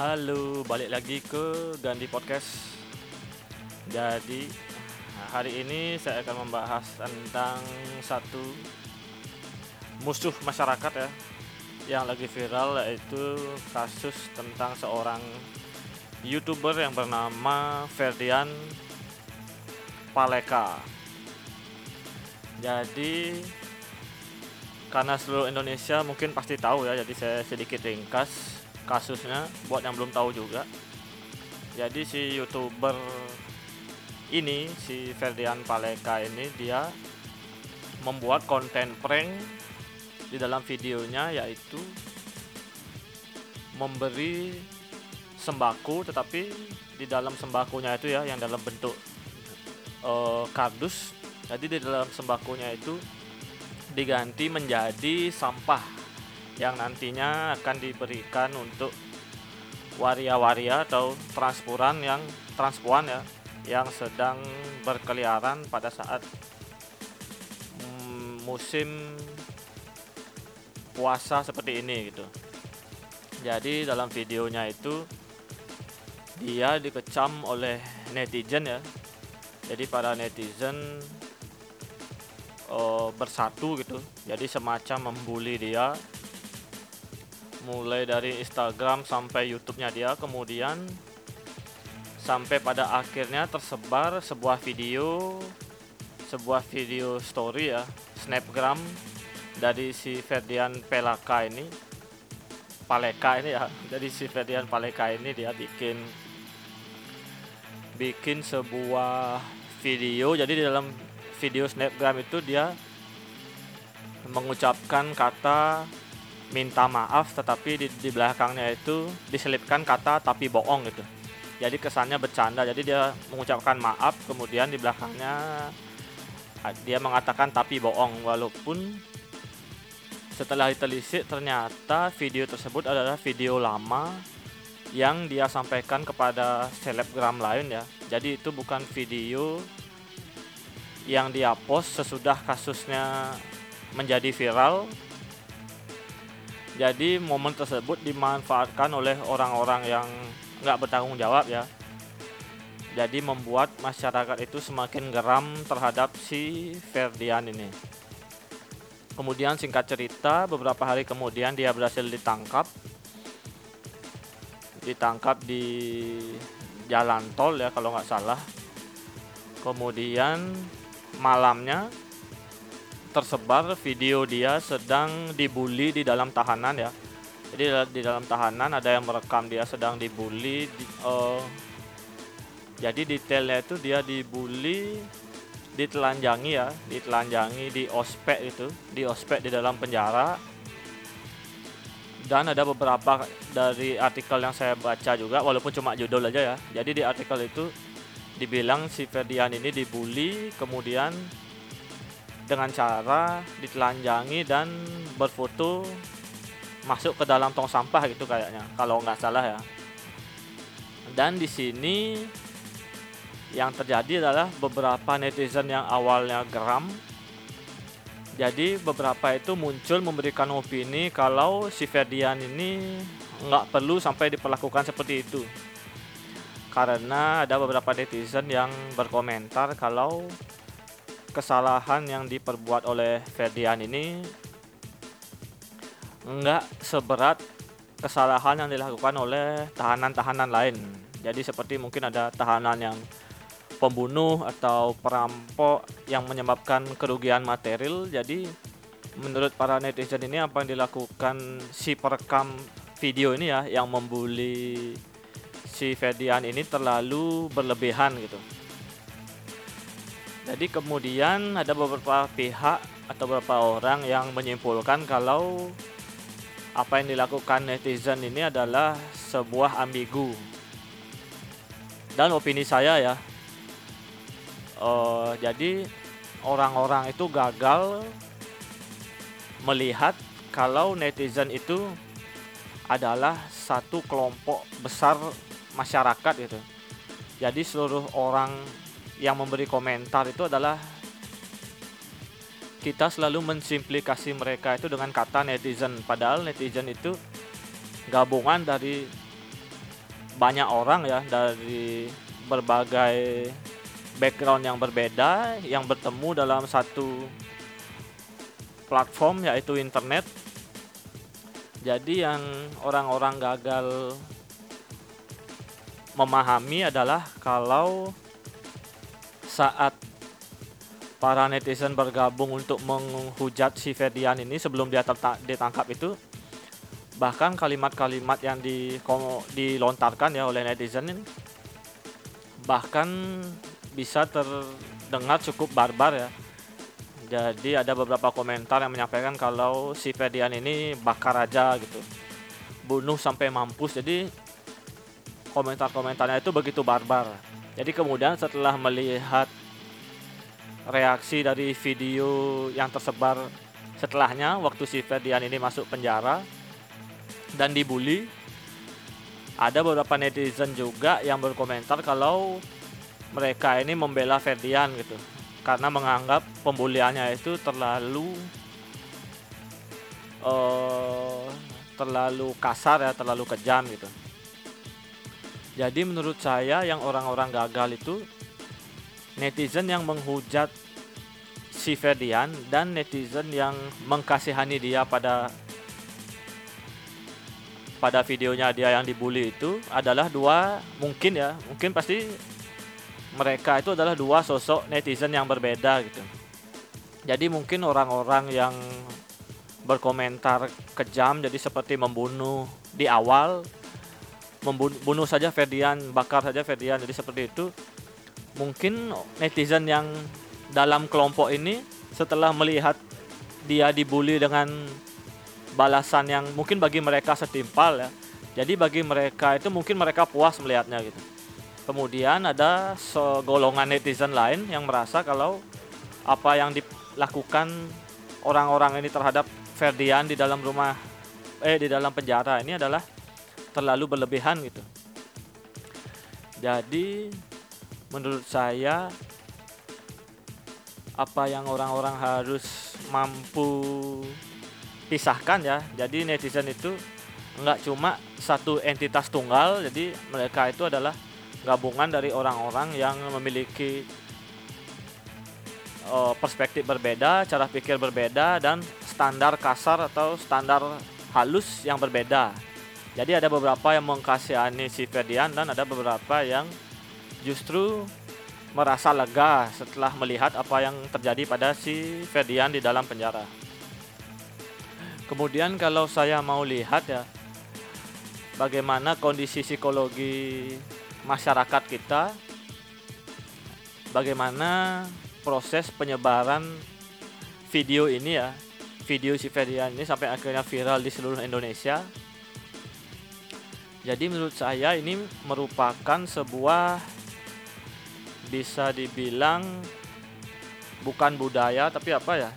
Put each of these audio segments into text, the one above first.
Halo, balik lagi ke Gandhi Podcast. Jadi, hari ini saya akan membahas tentang satu musuh masyarakat ya yang lagi viral yaitu kasus tentang seorang YouTuber yang bernama Ferdian Paleka. Jadi karena seluruh Indonesia mungkin pasti tahu ya, jadi saya sedikit ringkas kasusnya buat yang belum tahu juga. Jadi si YouTuber ini si Ferdian Paleka ini dia membuat konten prank di dalam videonya yaitu memberi sembako tetapi di dalam sembakonya itu ya yang dalam bentuk uh, kardus jadi di dalam sembakonya itu diganti menjadi sampah yang nantinya akan diberikan untuk waria-waria atau transpuran yang transpuan ya yang sedang berkeliaran pada saat mm, musim puasa seperti ini gitu. Jadi dalam videonya itu dia dikecam oleh netizen ya. Jadi para netizen uh, bersatu gitu. Jadi semacam membuli dia mulai dari Instagram sampai YouTube-nya dia kemudian sampai pada akhirnya tersebar sebuah video sebuah video story ya snapgram dari si Ferdian Pelaka ini Paleka ini ya. Dari si Ferdian Paleka ini dia bikin bikin sebuah video. Jadi di dalam video snapgram itu dia mengucapkan kata minta maaf tetapi di, di belakangnya itu diselipkan kata tapi bohong gitu. Jadi kesannya bercanda. Jadi dia mengucapkan maaf kemudian di belakangnya dia mengatakan tapi bohong walaupun setelah ditelisik ternyata video tersebut adalah video lama yang dia sampaikan kepada selebgram lain ya. Jadi itu bukan video yang dia post sesudah kasusnya menjadi viral jadi momen tersebut dimanfaatkan oleh orang-orang yang nggak bertanggung jawab ya. Jadi membuat masyarakat itu semakin geram terhadap si Ferdian ini. Kemudian singkat cerita beberapa hari kemudian dia berhasil ditangkap. Ditangkap di jalan tol ya kalau nggak salah. Kemudian malamnya tersebar video dia sedang dibully di dalam tahanan ya. Jadi di dalam tahanan ada yang merekam dia sedang dibully. Di, uh, jadi detailnya itu dia dibully, ditelanjangi ya, ditelanjangi di ospek itu, di ospek di dalam penjara. Dan ada beberapa dari artikel yang saya baca juga, walaupun cuma judul aja ya. Jadi di artikel itu dibilang si Ferdian ini dibully, kemudian dengan cara ditelanjangi dan berfoto masuk ke dalam tong sampah gitu kayaknya kalau nggak salah ya. Dan di sini yang terjadi adalah beberapa netizen yang awalnya geram. Jadi beberapa itu muncul memberikan opini kalau si Ferdian ini nggak perlu sampai diperlakukan seperti itu. Karena ada beberapa netizen yang berkomentar kalau kesalahan yang diperbuat oleh Ferdian ini enggak seberat kesalahan yang dilakukan oleh tahanan-tahanan lain. Jadi seperti mungkin ada tahanan yang pembunuh atau perampok yang menyebabkan kerugian material. Jadi menurut para netizen ini apa yang dilakukan si perekam video ini ya yang membuli si Ferdian ini terlalu berlebihan gitu. Jadi kemudian ada beberapa pihak atau beberapa orang yang menyimpulkan kalau apa yang dilakukan netizen ini adalah sebuah ambigu. Dan opini saya ya, uh, jadi orang-orang itu gagal melihat kalau netizen itu adalah satu kelompok besar masyarakat gitu. Jadi seluruh orang yang memberi komentar itu adalah kita selalu mensimplikasi mereka itu dengan kata netizen padahal netizen itu gabungan dari banyak orang ya dari berbagai background yang berbeda yang bertemu dalam satu platform yaitu internet. Jadi yang orang-orang gagal memahami adalah kalau saat para netizen bergabung untuk menghujat si Ferdian ini sebelum dia ditangkap itu bahkan kalimat-kalimat yang di, dilontarkan ya oleh netizen ini bahkan bisa terdengar cukup barbar ya. Jadi ada beberapa komentar yang menyampaikan kalau si Ferdian ini bakar aja gitu bunuh sampai mampus. Jadi komentar-komentarnya itu begitu barbar jadi kemudian setelah melihat reaksi dari video yang tersebar setelahnya waktu si Ferdian ini masuk penjara dan dibully ada beberapa netizen juga yang berkomentar kalau mereka ini membela Ferdian gitu. Karena menganggap pembuliannya itu terlalu uh, terlalu kasar ya terlalu kejam gitu jadi menurut saya yang orang-orang gagal itu netizen yang menghujat si Ferdian dan netizen yang mengkasihani dia pada pada videonya dia yang dibully itu adalah dua mungkin ya mungkin pasti mereka itu adalah dua sosok netizen yang berbeda gitu. Jadi mungkin orang-orang yang berkomentar kejam jadi seperti membunuh di awal membunuh saja Ferdian bakar saja Ferdian jadi seperti itu mungkin netizen yang dalam kelompok ini setelah melihat dia dibully dengan balasan yang mungkin bagi mereka setimpal ya. Jadi bagi mereka itu mungkin mereka puas melihatnya gitu. Kemudian ada segolongan netizen lain yang merasa kalau apa yang dilakukan orang-orang ini terhadap Ferdian di dalam rumah eh di dalam penjara ini adalah terlalu berlebihan gitu. Jadi menurut saya apa yang orang-orang harus mampu pisahkan ya jadi netizen itu nggak cuma satu entitas tunggal jadi mereka itu adalah gabungan dari orang-orang yang memiliki uh, perspektif berbeda cara pikir berbeda dan standar kasar atau standar halus yang berbeda jadi ada beberapa yang mengkasihani si Ferdian dan ada beberapa yang justru merasa lega setelah melihat apa yang terjadi pada si Ferdian di dalam penjara. Kemudian kalau saya mau lihat ya bagaimana kondisi psikologi masyarakat kita, bagaimana proses penyebaran video ini ya, video si Ferdian ini sampai akhirnya viral di seluruh Indonesia. Jadi menurut saya ini merupakan sebuah bisa dibilang bukan budaya tapi apa ya?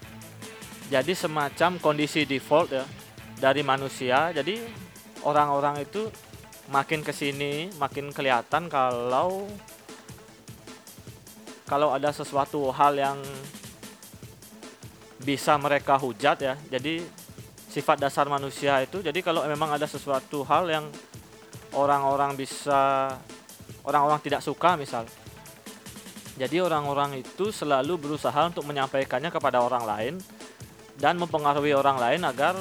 Jadi semacam kondisi default ya dari manusia. Jadi orang-orang itu makin ke sini makin kelihatan kalau kalau ada sesuatu hal yang bisa mereka hujat ya. Jadi sifat dasar manusia itu jadi kalau memang ada sesuatu hal yang orang-orang bisa orang-orang tidak suka misal jadi orang-orang itu selalu berusaha untuk menyampaikannya kepada orang lain dan mempengaruhi orang lain agar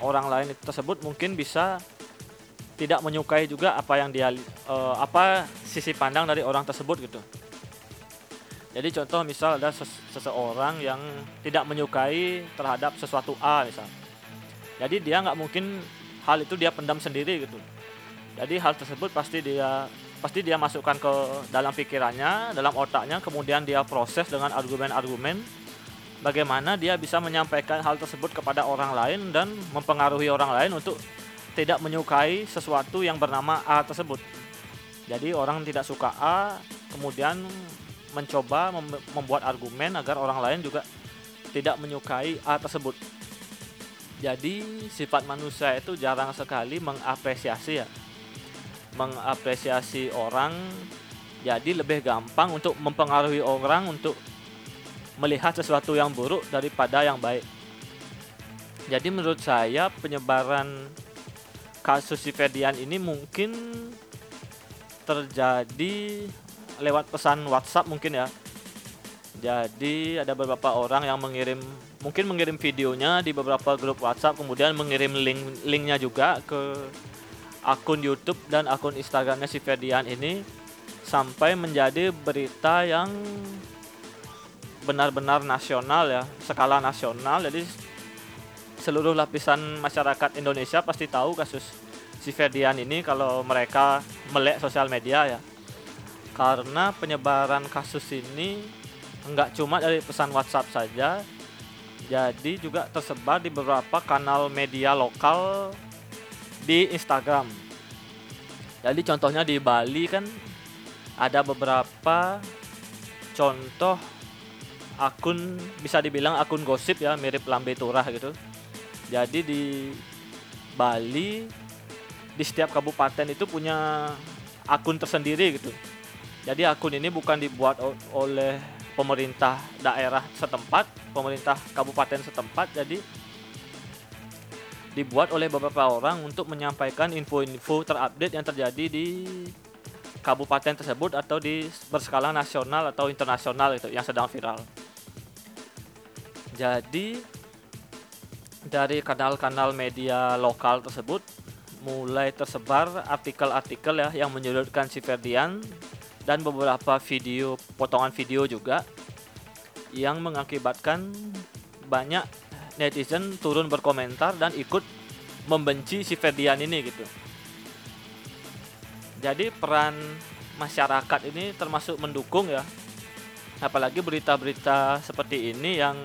orang lain itu tersebut mungkin bisa tidak menyukai juga apa yang dia uh, apa sisi pandang dari orang tersebut gitu. Jadi contoh misal ada seseorang yang tidak menyukai terhadap sesuatu A misal. Jadi dia nggak mungkin hal itu dia pendam sendiri gitu. Jadi hal tersebut pasti dia pasti dia masukkan ke dalam pikirannya, dalam otaknya, kemudian dia proses dengan argumen-argumen bagaimana dia bisa menyampaikan hal tersebut kepada orang lain dan mempengaruhi orang lain untuk tidak menyukai sesuatu yang bernama A tersebut. Jadi orang tidak suka A, kemudian mencoba membuat argumen agar orang lain juga tidak menyukai A tersebut. Jadi sifat manusia itu jarang sekali mengapresiasi ya mengapresiasi orang jadi lebih gampang untuk mempengaruhi orang untuk melihat sesuatu yang buruk daripada yang baik. Jadi menurut saya penyebaran kasus si Ferdian ini mungkin terjadi lewat pesan WhatsApp mungkin ya. Jadi ada beberapa orang yang mengirim mungkin mengirim videonya di beberapa grup WhatsApp kemudian mengirim link linknya juga ke akun YouTube dan akun Instagramnya si Ferdian ini sampai menjadi berita yang benar-benar nasional ya, skala nasional. Jadi seluruh lapisan masyarakat Indonesia pasti tahu kasus si Ferdian ini kalau mereka melek sosial media ya. Karena penyebaran kasus ini enggak cuma dari pesan WhatsApp saja, jadi juga tersebar di beberapa kanal media lokal di Instagram. Jadi contohnya di Bali kan ada beberapa contoh akun bisa dibilang akun gosip ya mirip lambe turah gitu. Jadi di Bali di setiap kabupaten itu punya akun tersendiri gitu. Jadi akun ini bukan dibuat oleh pemerintah daerah setempat, pemerintah kabupaten setempat. Jadi dibuat oleh beberapa orang untuk menyampaikan info-info terupdate yang terjadi di kabupaten tersebut atau di berskala nasional atau internasional itu yang sedang viral. Jadi dari kanal-kanal media lokal tersebut mulai tersebar artikel-artikel ya yang menyudutkan si Ferdian dan beberapa video potongan video juga yang mengakibatkan banyak netizen turun berkomentar dan ikut membenci si Ferdian ini gitu. Jadi peran masyarakat ini termasuk mendukung ya. Apalagi berita-berita seperti ini yang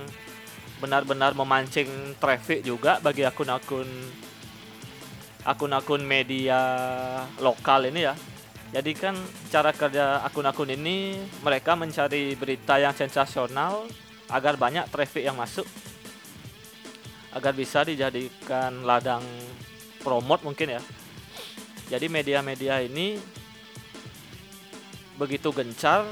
benar-benar memancing traffic juga bagi akun-akun akun-akun media lokal ini ya. Jadi kan cara kerja akun-akun ini mereka mencari berita yang sensasional agar banyak traffic yang masuk agar bisa dijadikan ladang promote mungkin ya. Jadi media-media ini begitu gencar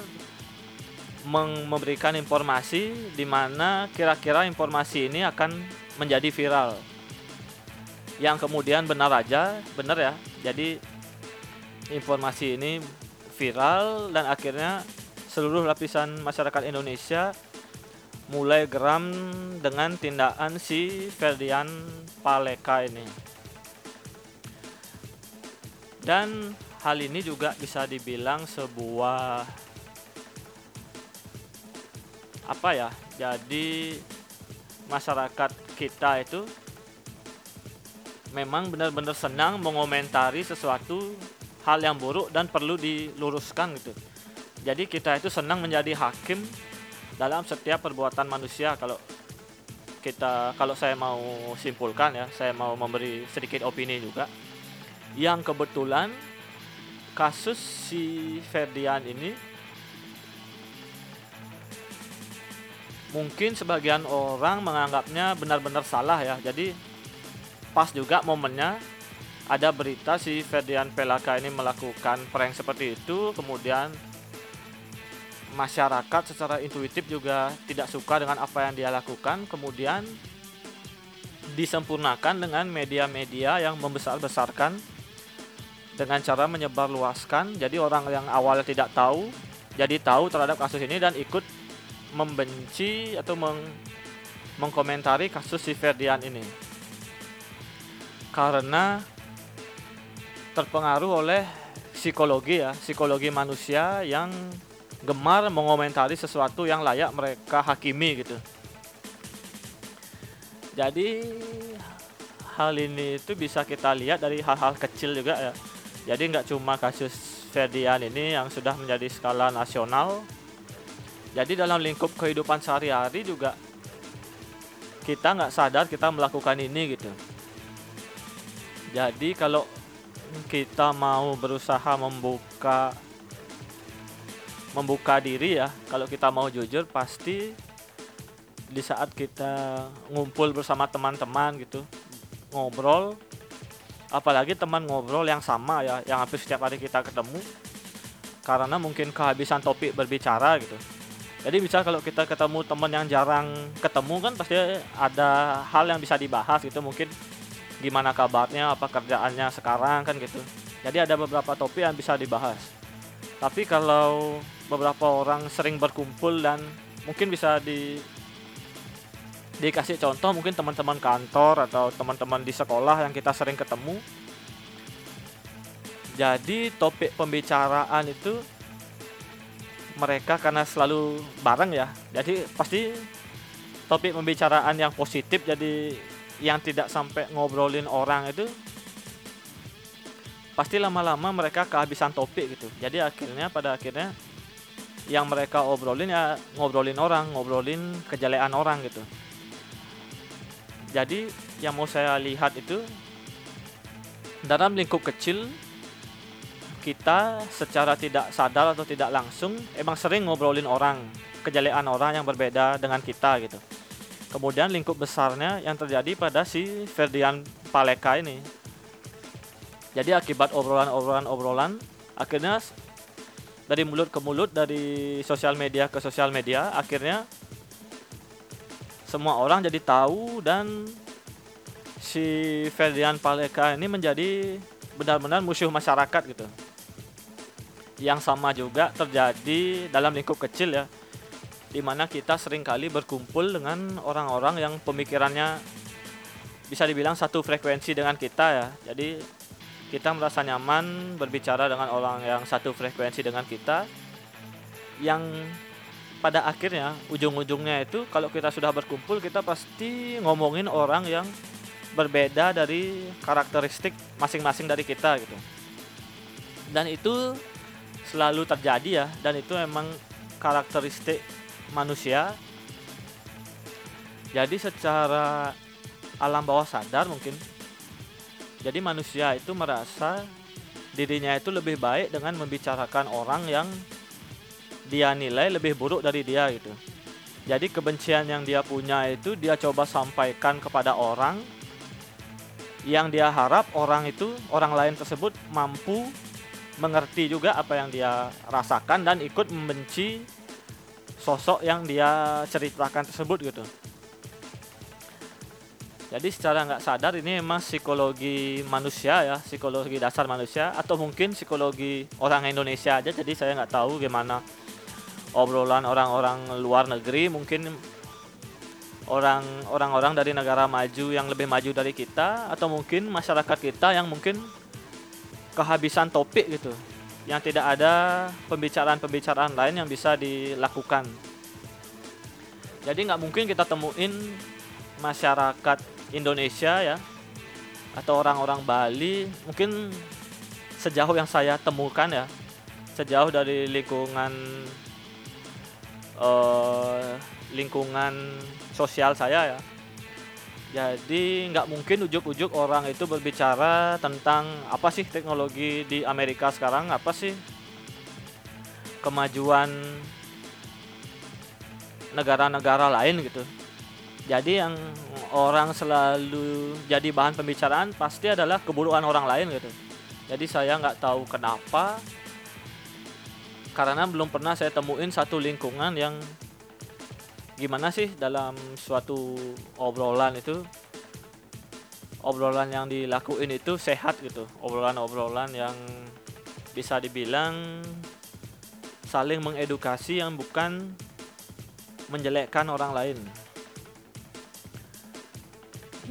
memberikan informasi di mana kira-kira informasi ini akan menjadi viral yang kemudian benar aja benar ya jadi informasi ini viral dan akhirnya seluruh lapisan masyarakat Indonesia mulai geram dengan tindakan si Ferdian Paleka ini dan hal ini juga bisa dibilang sebuah apa ya jadi masyarakat kita itu memang benar-benar senang mengomentari sesuatu hal yang buruk dan perlu diluruskan gitu. Jadi kita itu senang menjadi hakim dalam setiap perbuatan manusia kalau kita kalau saya mau simpulkan ya, saya mau memberi sedikit opini juga. Yang kebetulan kasus si Ferdian ini mungkin sebagian orang menganggapnya benar-benar salah ya. Jadi pas juga momennya ada berita si Ferdian Pelaka ini melakukan prank seperti itu kemudian masyarakat secara intuitif juga tidak suka dengan apa yang dia lakukan kemudian disempurnakan dengan media-media yang membesar-besarkan dengan cara menyebarluaskan. Jadi orang yang awalnya tidak tahu jadi tahu terhadap kasus ini dan ikut membenci atau meng mengkomentari kasus si Ferdian ini. Karena terpengaruh oleh psikologi ya, psikologi manusia yang gemar mengomentari sesuatu yang layak mereka hakimi gitu. Jadi hal ini itu bisa kita lihat dari hal-hal kecil juga ya. Jadi nggak cuma kasus Ferdian ini yang sudah menjadi skala nasional. Jadi dalam lingkup kehidupan sehari-hari juga kita nggak sadar kita melakukan ini gitu. Jadi kalau kita mau berusaha membuka membuka diri ya, kalau kita mau jujur pasti di saat kita ngumpul bersama teman-teman gitu, ngobrol apalagi teman ngobrol yang sama ya, yang hampir setiap hari kita ketemu karena mungkin kehabisan topik berbicara gitu. Jadi bisa kalau kita ketemu teman yang jarang ketemu kan pasti ada hal yang bisa dibahas gitu mungkin gimana kabarnya, apa kerjaannya sekarang kan gitu. Jadi ada beberapa topik yang bisa dibahas. Tapi kalau beberapa orang sering berkumpul dan mungkin bisa di dikasih contoh mungkin teman-teman kantor atau teman-teman di sekolah yang kita sering ketemu. Jadi topik pembicaraan itu mereka karena selalu bareng ya. Jadi pasti topik pembicaraan yang positif jadi yang tidak sampai ngobrolin orang itu pasti lama-lama mereka kehabisan topik gitu. Jadi akhirnya pada akhirnya yang mereka obrolin ya ngobrolin orang, ngobrolin kejelekan orang gitu. Jadi yang mau saya lihat itu dalam lingkup kecil kita secara tidak sadar atau tidak langsung emang sering ngobrolin orang, kejelekan orang yang berbeda dengan kita gitu. Kemudian lingkup besarnya yang terjadi pada si Ferdian Paleka ini. Jadi akibat obrolan-obrolan-obrolan akhirnya dari mulut ke mulut dari sosial media ke sosial media akhirnya semua orang jadi tahu dan si Ferdian Paleka ini menjadi benar-benar musuh masyarakat gitu. Yang sama juga terjadi dalam lingkup kecil ya di mana kita sering kali berkumpul dengan orang-orang yang pemikirannya bisa dibilang satu frekuensi dengan kita ya. Jadi kita merasa nyaman berbicara dengan orang yang satu frekuensi dengan kita yang pada akhirnya ujung-ujungnya itu kalau kita sudah berkumpul kita pasti ngomongin orang yang berbeda dari karakteristik masing-masing dari kita gitu. Dan itu selalu terjadi ya dan itu emang karakteristik manusia jadi secara alam bawah sadar mungkin jadi manusia itu merasa dirinya itu lebih baik dengan membicarakan orang yang dia nilai lebih buruk dari dia gitu. Jadi kebencian yang dia punya itu dia coba sampaikan kepada orang yang dia harap orang itu orang lain tersebut mampu mengerti juga apa yang dia rasakan dan ikut membenci sosok yang dia ceritakan tersebut gitu jadi secara nggak sadar ini memang psikologi manusia ya psikologi dasar manusia atau mungkin psikologi orang Indonesia aja jadi saya nggak tahu gimana obrolan orang-orang luar negeri mungkin orang orang-orang dari negara maju yang lebih maju dari kita atau mungkin masyarakat kita yang mungkin kehabisan topik gitu yang tidak ada pembicaraan-pembicaraan lain yang bisa dilakukan. Jadi nggak mungkin kita temuin masyarakat Indonesia ya. Atau orang-orang Bali mungkin sejauh yang saya temukan ya. Sejauh dari lingkungan uh, lingkungan sosial saya ya. Jadi nggak mungkin ujuk-ujuk orang itu berbicara tentang apa sih teknologi di Amerika sekarang, apa sih kemajuan negara-negara lain gitu. Jadi yang orang selalu jadi bahan pembicaraan pasti adalah keburukan orang lain gitu. Jadi saya nggak tahu kenapa karena belum pernah saya temuin satu lingkungan yang gimana sih dalam suatu obrolan itu obrolan yang dilakuin itu sehat gitu obrolan-obrolan yang bisa dibilang saling mengedukasi yang bukan menjelekkan orang lain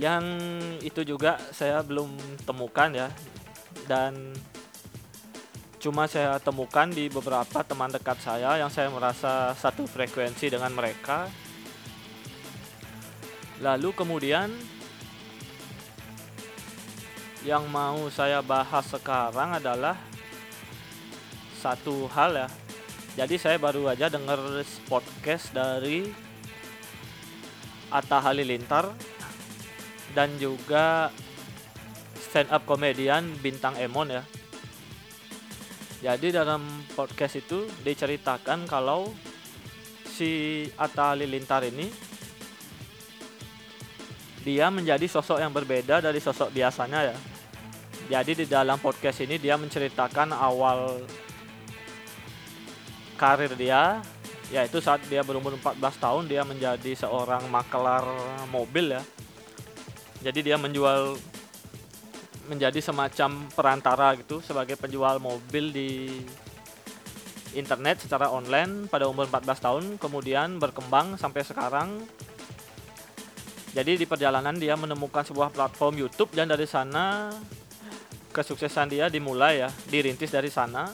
yang itu juga saya belum temukan ya dan cuma saya temukan di beberapa teman dekat saya yang saya merasa satu frekuensi dengan mereka. Lalu kemudian yang mau saya bahas sekarang adalah satu hal ya. Jadi saya baru aja dengar podcast dari Atta Halilintar dan juga stand up komedian bintang Emon ya jadi dalam podcast itu diceritakan kalau si Atta Halilintar ini dia menjadi sosok yang berbeda dari sosok biasanya ya. Jadi di dalam podcast ini dia menceritakan awal karir dia yaitu saat dia berumur 14 tahun dia menjadi seorang makelar mobil ya. Jadi dia menjual menjadi semacam perantara gitu sebagai penjual mobil di internet secara online pada umur 14 tahun kemudian berkembang sampai sekarang. Jadi di perjalanan dia menemukan sebuah platform YouTube dan dari sana kesuksesan dia dimulai ya dirintis dari sana.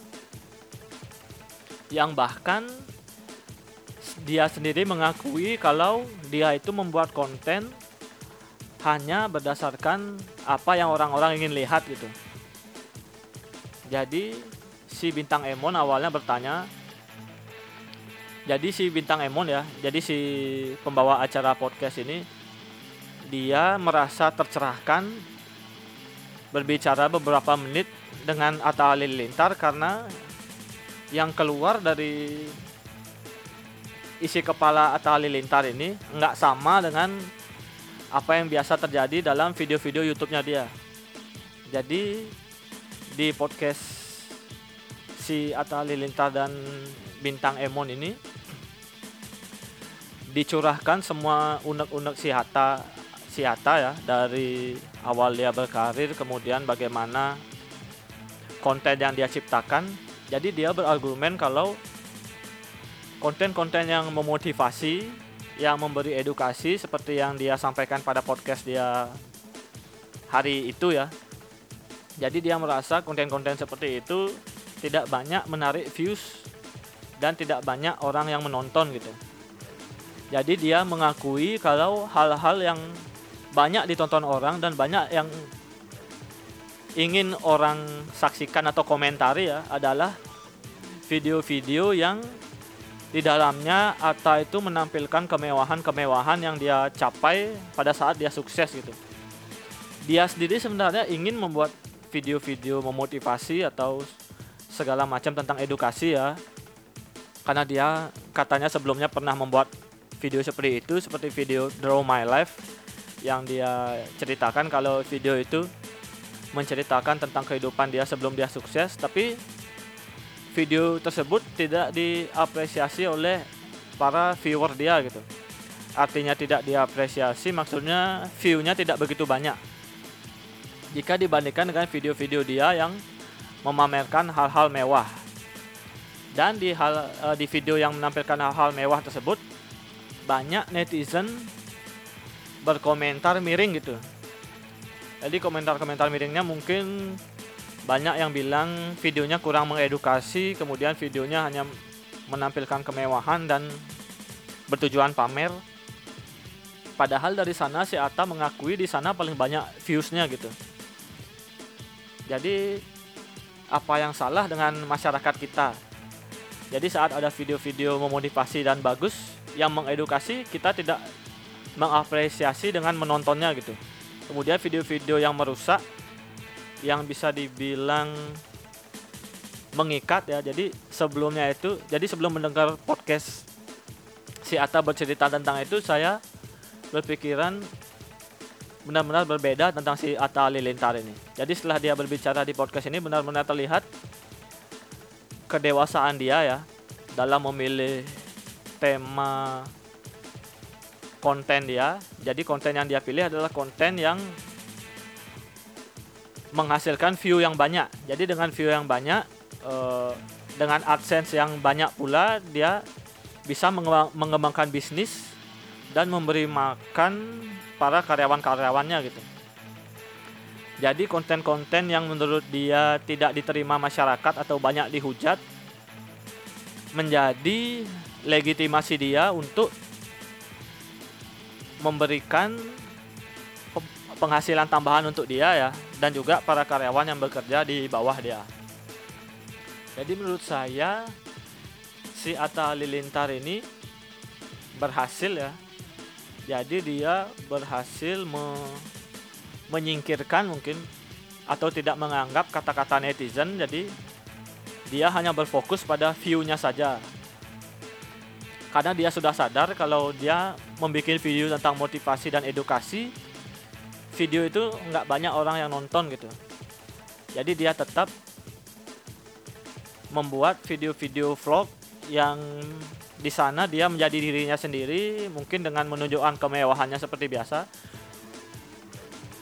Yang bahkan dia sendiri mengakui kalau dia itu membuat konten hanya berdasarkan apa yang orang-orang ingin lihat gitu. Jadi si bintang Emon awalnya bertanya jadi si bintang Emon ya, jadi si pembawa acara podcast ini dia merasa tercerahkan berbicara beberapa menit dengan Atta Halilintar karena yang keluar dari isi kepala Atta Halilintar ini nggak sama dengan apa yang biasa terjadi dalam video-video YouTube-nya dia. Jadi di podcast si Atta Halilintar dan Bintang Emon ini dicurahkan semua unek-unek si Hatta si Hatta ya dari awal dia berkarir kemudian bagaimana konten yang dia ciptakan. Jadi dia berargumen kalau konten-konten yang memotivasi yang memberi edukasi seperti yang dia sampaikan pada podcast dia hari itu ya. Jadi dia merasa konten-konten seperti itu tidak banyak menarik views dan tidak banyak orang yang menonton gitu. Jadi dia mengakui kalau hal-hal yang banyak ditonton orang dan banyak yang ingin orang saksikan atau komentari ya adalah video-video yang di dalamnya Atta itu menampilkan kemewahan-kemewahan yang dia capai pada saat dia sukses gitu. Dia sendiri sebenarnya ingin membuat video-video memotivasi atau segala macam tentang edukasi ya. Karena dia katanya sebelumnya pernah membuat video seperti itu, seperti video Draw My Life yang dia ceritakan kalau video itu menceritakan tentang kehidupan dia sebelum dia sukses, tapi video tersebut tidak diapresiasi oleh para viewer dia gitu. Artinya tidak diapresiasi maksudnya view-nya tidak begitu banyak. Jika dibandingkan dengan video-video dia yang memamerkan hal-hal mewah. Dan di hal uh, di video yang menampilkan hal-hal mewah tersebut banyak netizen berkomentar miring gitu. Jadi komentar-komentar miringnya mungkin banyak yang bilang videonya kurang mengedukasi kemudian videonya hanya menampilkan kemewahan dan bertujuan pamer. Padahal dari sana si Ata mengakui di sana paling banyak viewsnya gitu. Jadi apa yang salah dengan masyarakat kita? Jadi saat ada video-video memotivasi dan bagus yang mengedukasi kita tidak mengapresiasi dengan menontonnya gitu. Kemudian video-video yang merusak yang bisa dibilang mengikat ya. Jadi sebelumnya itu, jadi sebelum mendengar podcast si Ata bercerita tentang itu, saya berpikiran benar-benar berbeda tentang si Atta Lilintar ini. Jadi setelah dia berbicara di podcast ini benar-benar terlihat kedewasaan dia ya dalam memilih tema konten dia. Jadi konten yang dia pilih adalah konten yang menghasilkan view yang banyak. Jadi dengan view yang banyak, uh, dengan AdSense yang banyak pula, dia bisa mengembangkan bisnis dan memberi makan para karyawan-karyawannya gitu. Jadi konten-konten yang menurut dia tidak diterima masyarakat atau banyak dihujat menjadi legitimasi dia untuk memberikan penghasilan tambahan untuk dia ya dan juga para karyawan yang bekerja di bawah dia. Jadi menurut saya si Atta Lilintar ini berhasil ya. Jadi dia berhasil me menyingkirkan mungkin atau tidak menganggap kata-kata netizen jadi dia hanya berfokus pada view-nya saja. Karena dia sudah sadar kalau dia membuat video tentang motivasi dan edukasi video itu nggak banyak orang yang nonton gitu. Jadi dia tetap membuat video-video vlog yang di sana dia menjadi dirinya sendiri mungkin dengan menunjukkan kemewahannya seperti biasa.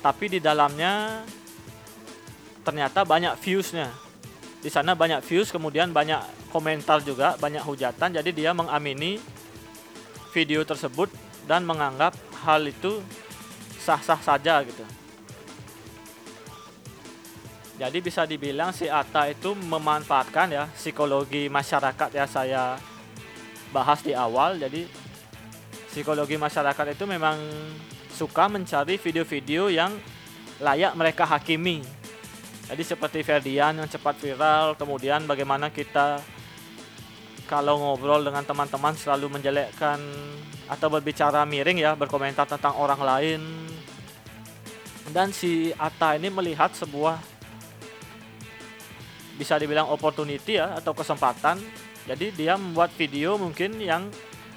Tapi di dalamnya ternyata banyak viewsnya. Di sana banyak views kemudian banyak komentar juga banyak hujatan. Jadi dia mengamini video tersebut dan menganggap hal itu sah-sah saja gitu. Jadi bisa dibilang si Ata itu memanfaatkan ya psikologi masyarakat ya saya bahas di awal. Jadi psikologi masyarakat itu memang suka mencari video-video yang layak mereka hakimi. Jadi seperti Ferdian yang cepat viral, kemudian bagaimana kita kalau ngobrol dengan teman-teman selalu menjelekkan atau berbicara miring ya, berkomentar tentang orang lain. Dan si Atta ini melihat sebuah bisa dibilang opportunity ya atau kesempatan. Jadi dia membuat video mungkin yang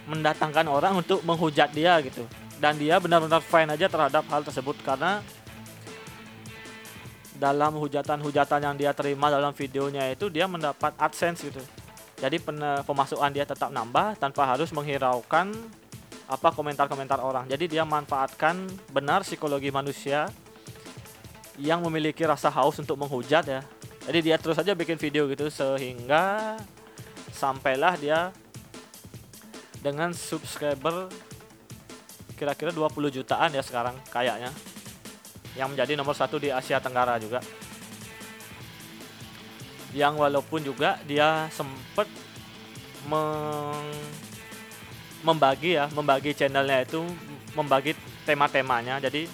mendatangkan orang untuk menghujat dia gitu. Dan dia benar-benar fine aja terhadap hal tersebut karena dalam hujatan-hujatan yang dia terima dalam videonya itu dia mendapat AdSense gitu. Jadi pemasukan dia tetap nambah tanpa harus menghiraukan apa komentar-komentar orang. Jadi dia manfaatkan benar psikologi manusia yang memiliki rasa haus untuk menghujat ya. Jadi dia terus saja bikin video gitu sehingga sampailah dia dengan subscriber kira-kira 20 jutaan ya sekarang kayaknya yang menjadi nomor satu di Asia Tenggara juga yang walaupun juga dia sempat meng membagi ya membagi channelnya itu membagi tema-temanya jadi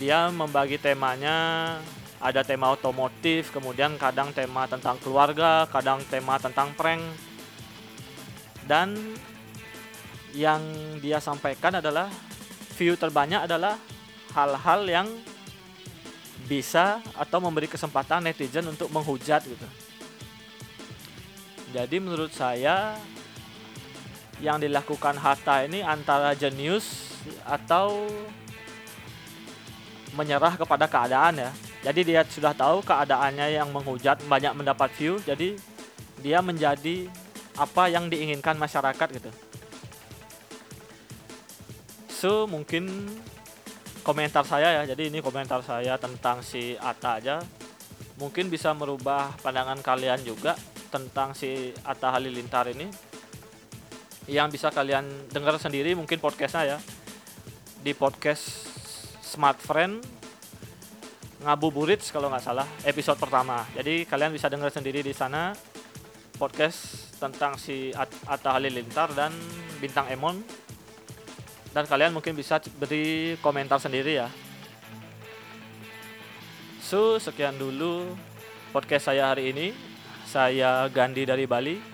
dia membagi temanya ada tema otomotif kemudian kadang tema tentang keluarga kadang tema tentang prank dan yang dia sampaikan adalah view terbanyak adalah hal-hal yang bisa atau memberi kesempatan netizen untuk menghujat gitu. Jadi menurut saya yang dilakukan Hatta ini antara jenius atau menyerah kepada keadaan ya. Jadi dia sudah tahu keadaannya yang menghujat banyak mendapat view, jadi dia menjadi apa yang diinginkan masyarakat gitu. So mungkin komentar saya ya. Jadi ini komentar saya tentang si Ata aja. Mungkin bisa merubah pandangan kalian juga tentang si Atta Halilintar ini. Yang bisa kalian dengar sendiri mungkin podcastnya ya. Di podcast Smart Friend Ngabuburit kalau nggak salah episode pertama. Jadi kalian bisa dengar sendiri di sana podcast tentang si Atta Halilintar dan Bintang Emon dan kalian mungkin bisa beri komentar sendiri ya so sekian dulu podcast saya hari ini saya Gandhi dari Bali